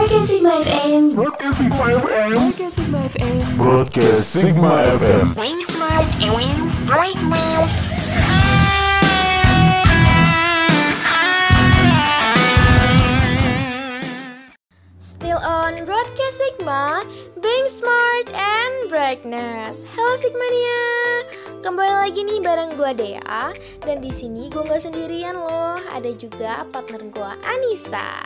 Broadcast Sigma FM. Broadcast Sigma FM. Broadcast Sigma FM. Broadcast smart and wing. Still on Broadcast Sigma, being smart and brightness. Halo Sigmania. Kembali lagi nih bareng gue Dea dan di sini gue nggak sendirian loh, ada juga partner gue Anissa.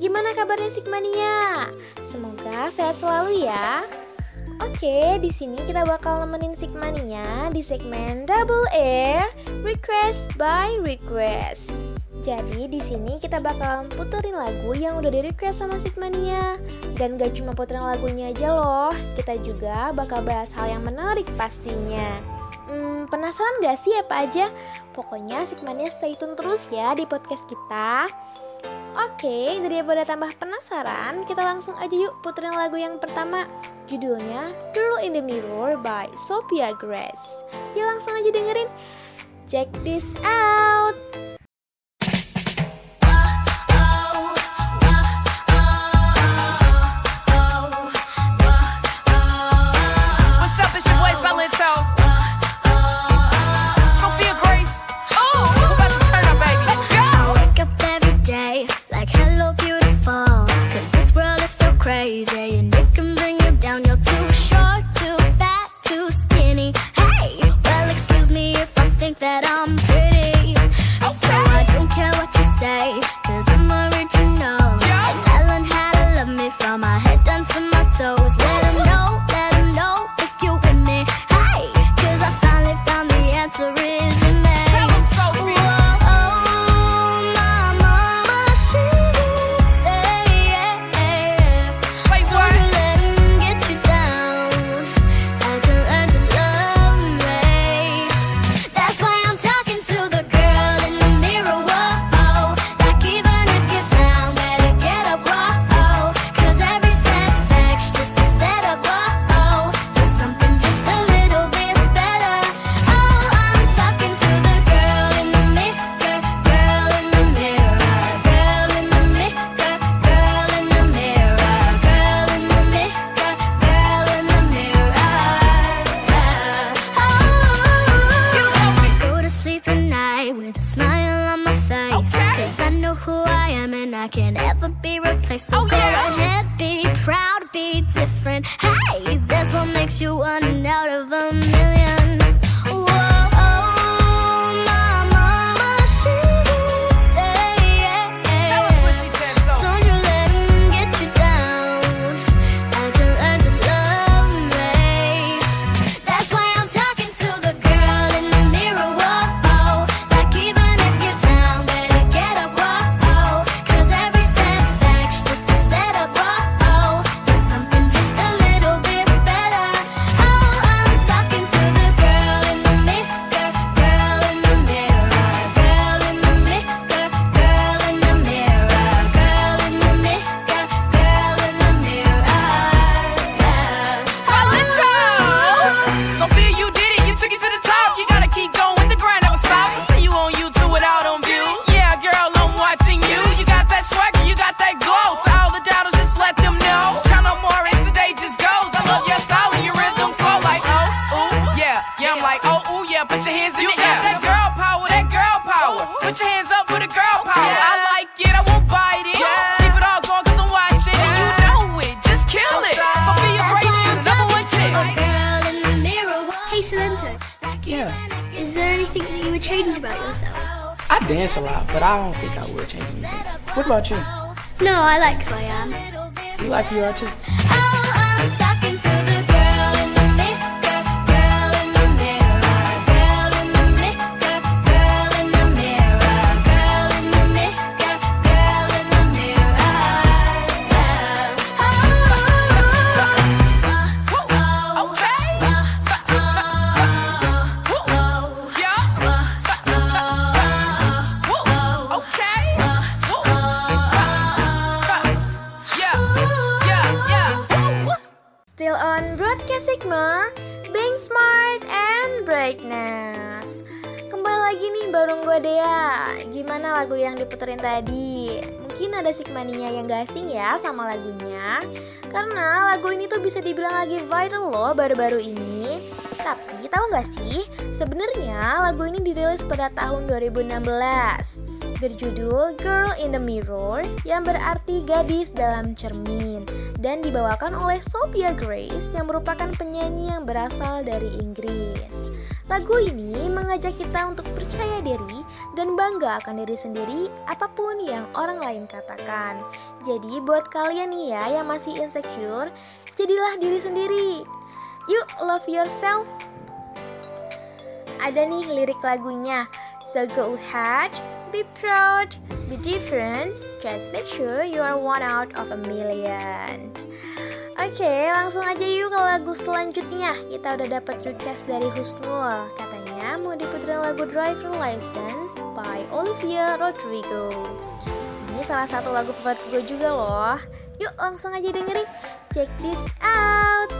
Gimana kabarnya Sigmania? Semoga sehat selalu ya. Oke, di sini kita bakal nemenin Sigmania di segmen Double Air Request by Request. Jadi di sini kita bakal puterin lagu yang udah di request sama Sigmania. Dan gak cuma puterin lagunya aja loh, kita juga bakal bahas hal yang menarik pastinya. Hmm, penasaran gak sih apa aja? Pokoknya segmennya stay tune terus ya di podcast kita. Oke, daripada tambah penasaran, kita langsung aja yuk puterin lagu yang pertama. Judulnya Girl in the Mirror by Sophia Grace. Yuk langsung aja dengerin. Check this out! against a lot, but I don't think I would change anything. What about you? No, I like who I am. You like who you are too? puterin tadi. Mungkin ada Sigmania yang gak asing ya sama lagunya. Karena lagu ini tuh bisa dibilang lagi viral loh baru-baru ini. Tapi tahu gak sih, sebenarnya lagu ini dirilis pada tahun 2016 berjudul Girl in the Mirror yang berarti gadis dalam cermin dan dibawakan oleh Sophia Grace yang merupakan penyanyi yang berasal dari Inggris. Lagu ini mengajak kita untuk percaya diri dan bangga akan diri sendiri apa pun yang orang lain katakan. Jadi buat kalian nih ya yang masih insecure, jadilah diri sendiri. Yuk love yourself. Ada nih lirik lagunya. So go ahead, be proud, be different, just make sure you are one out of a million. Oke, langsung aja yuk ke lagu selanjutnya. Kita udah dapat request dari Husnul. Katanya mau diputerin lagu Driver License by Olivia Rodrigo. Ini salah satu lagu favorit gue juga loh. Yuk langsung aja dengerin. Check this out.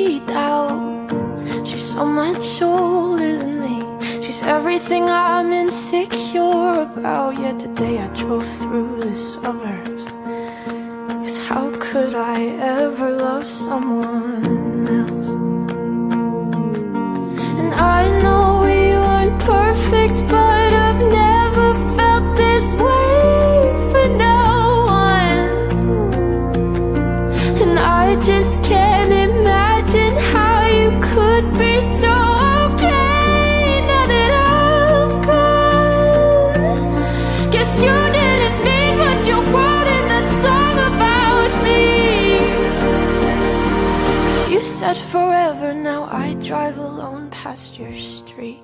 so much older than me. She's everything I'm insecure about. Yet today I drove through the suburbs. Cause how could I ever love someone else? And I know said forever, now I drive alone past your street.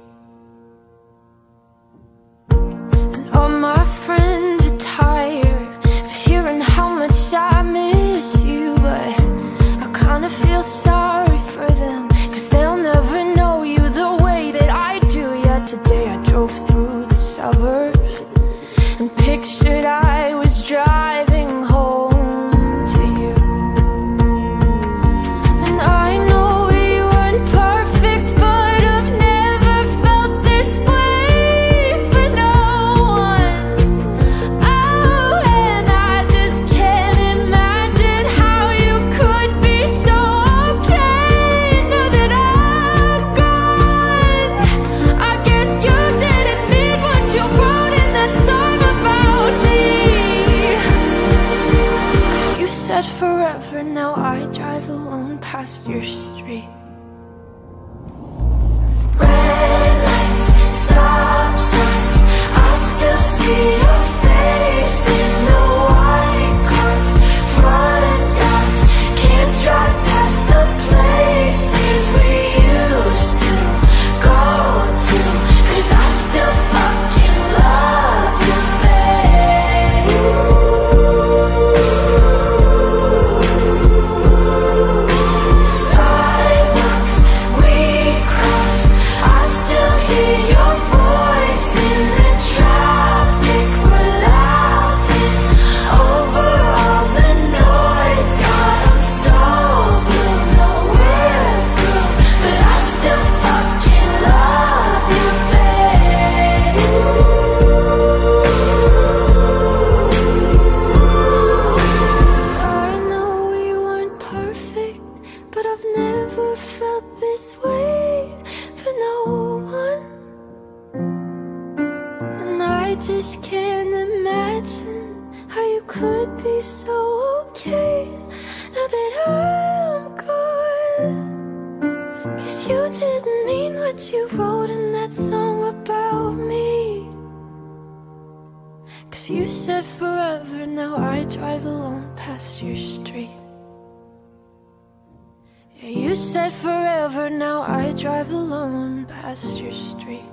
You said forever, now I drive alone past your street.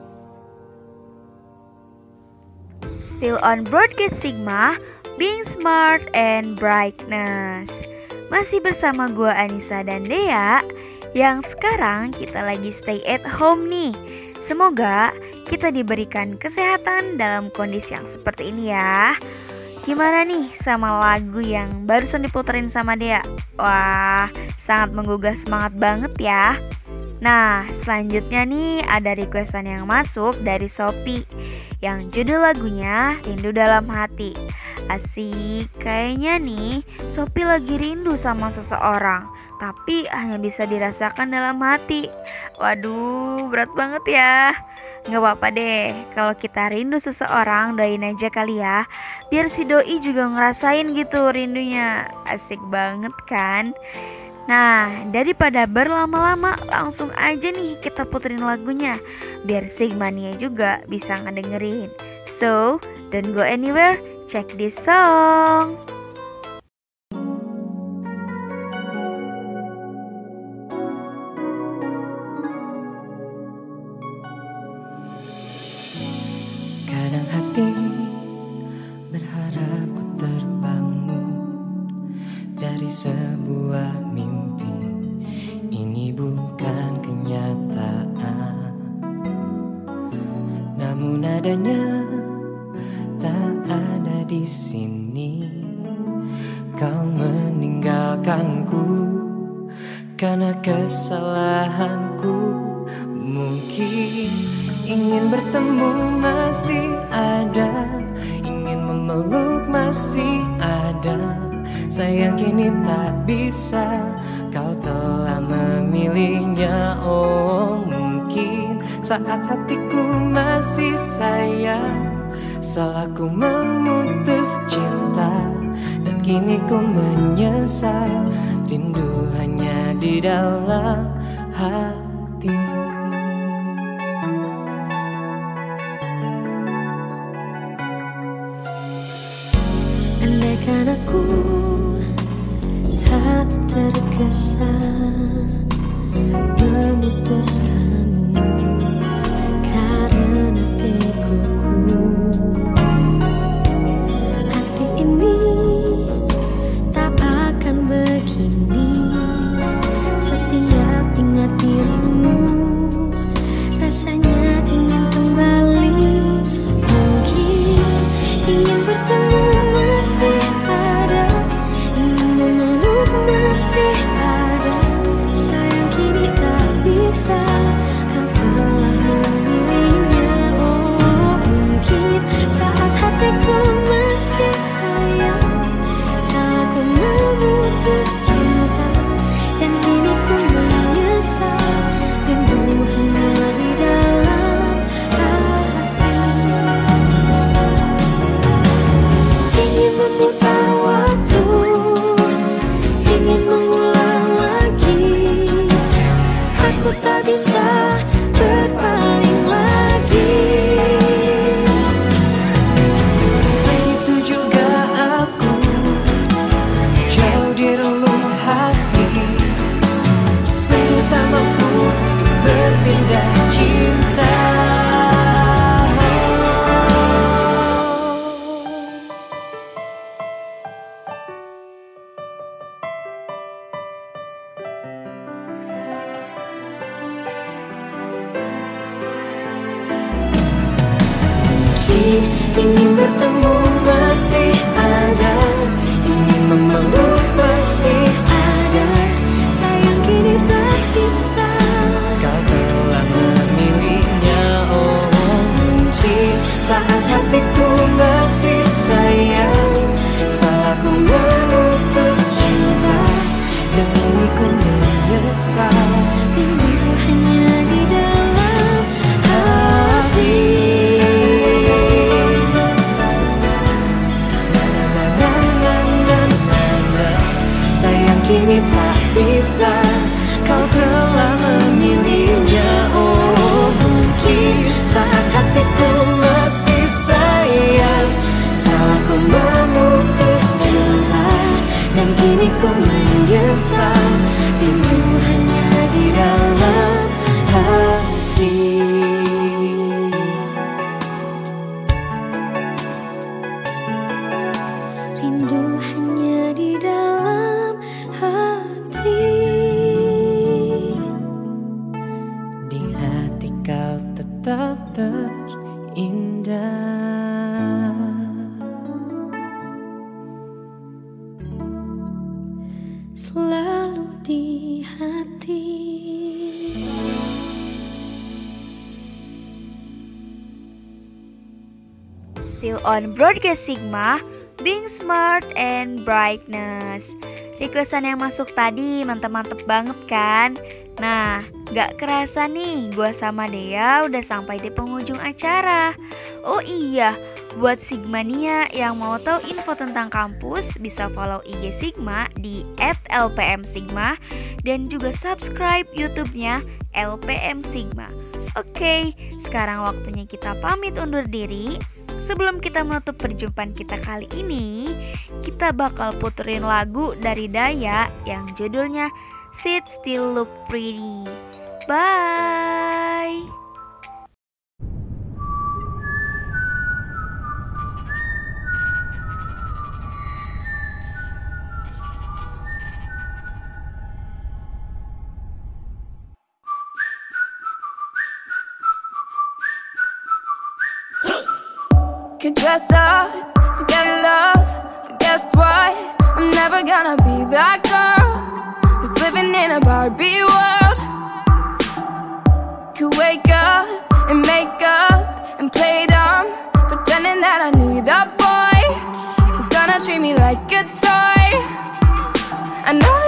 Still on Broadcast Sigma, Being Smart and Brightness. Masih bersama gue Anissa dan Dea yang sekarang kita lagi stay at home nih. Semoga kita diberikan kesehatan dalam kondisi yang seperti ini ya. Gimana nih sama lagu yang barusan diputerin sama Dea? Wah, sangat menggugah semangat banget ya. Nah, selanjutnya nih ada requestan yang masuk dari Sopi yang judul lagunya Rindu Dalam Hati. Asik, kayaknya nih Sopi lagi rindu sama seseorang, tapi hanya bisa dirasakan dalam hati. Waduh, berat banget ya. Nggak apa-apa deh, kalau kita rindu seseorang, doain aja kali ya. Biar si doi juga ngerasain gitu rindunya. Asik banget kan? Nah, daripada berlama-lama, langsung aja nih kita puterin lagunya. Biar Sigmania juga bisa ngedengerin. So, don't go anywhere, check this song. Bertemu masih ada, ingin memeluk masih ada. Sayang kini tak bisa, kau telah memilihnya. Oh mungkin saat hatiku masih sayang, salahku memutus cinta dan kini ku menyesal. Rindu hanya di dalam hati. the I. inside kini ku menyesal rindu still on Broadcast Sigma, being smart and brightness. Requestan yang masuk tadi mantep-mantep banget kan? Nah, gak kerasa nih, gue sama Dea udah sampai di penghujung acara. Oh iya, buat Sigmania yang mau tahu info tentang kampus, bisa follow IG Sigma di @lpmsigma dan juga subscribe YouTube-nya LPM Sigma. Oke, sekarang waktunya kita pamit undur diri. Sebelum kita menutup perjumpaan kita kali ini, kita bakal puterin lagu dari Daya yang judulnya Sit Still Look Pretty. Bye. Up to get love, but guess what? I'm never gonna be that girl who's living in a Barbie world. Could wake up and make up and play dumb, pretending that I need a boy who's gonna treat me like a toy. I know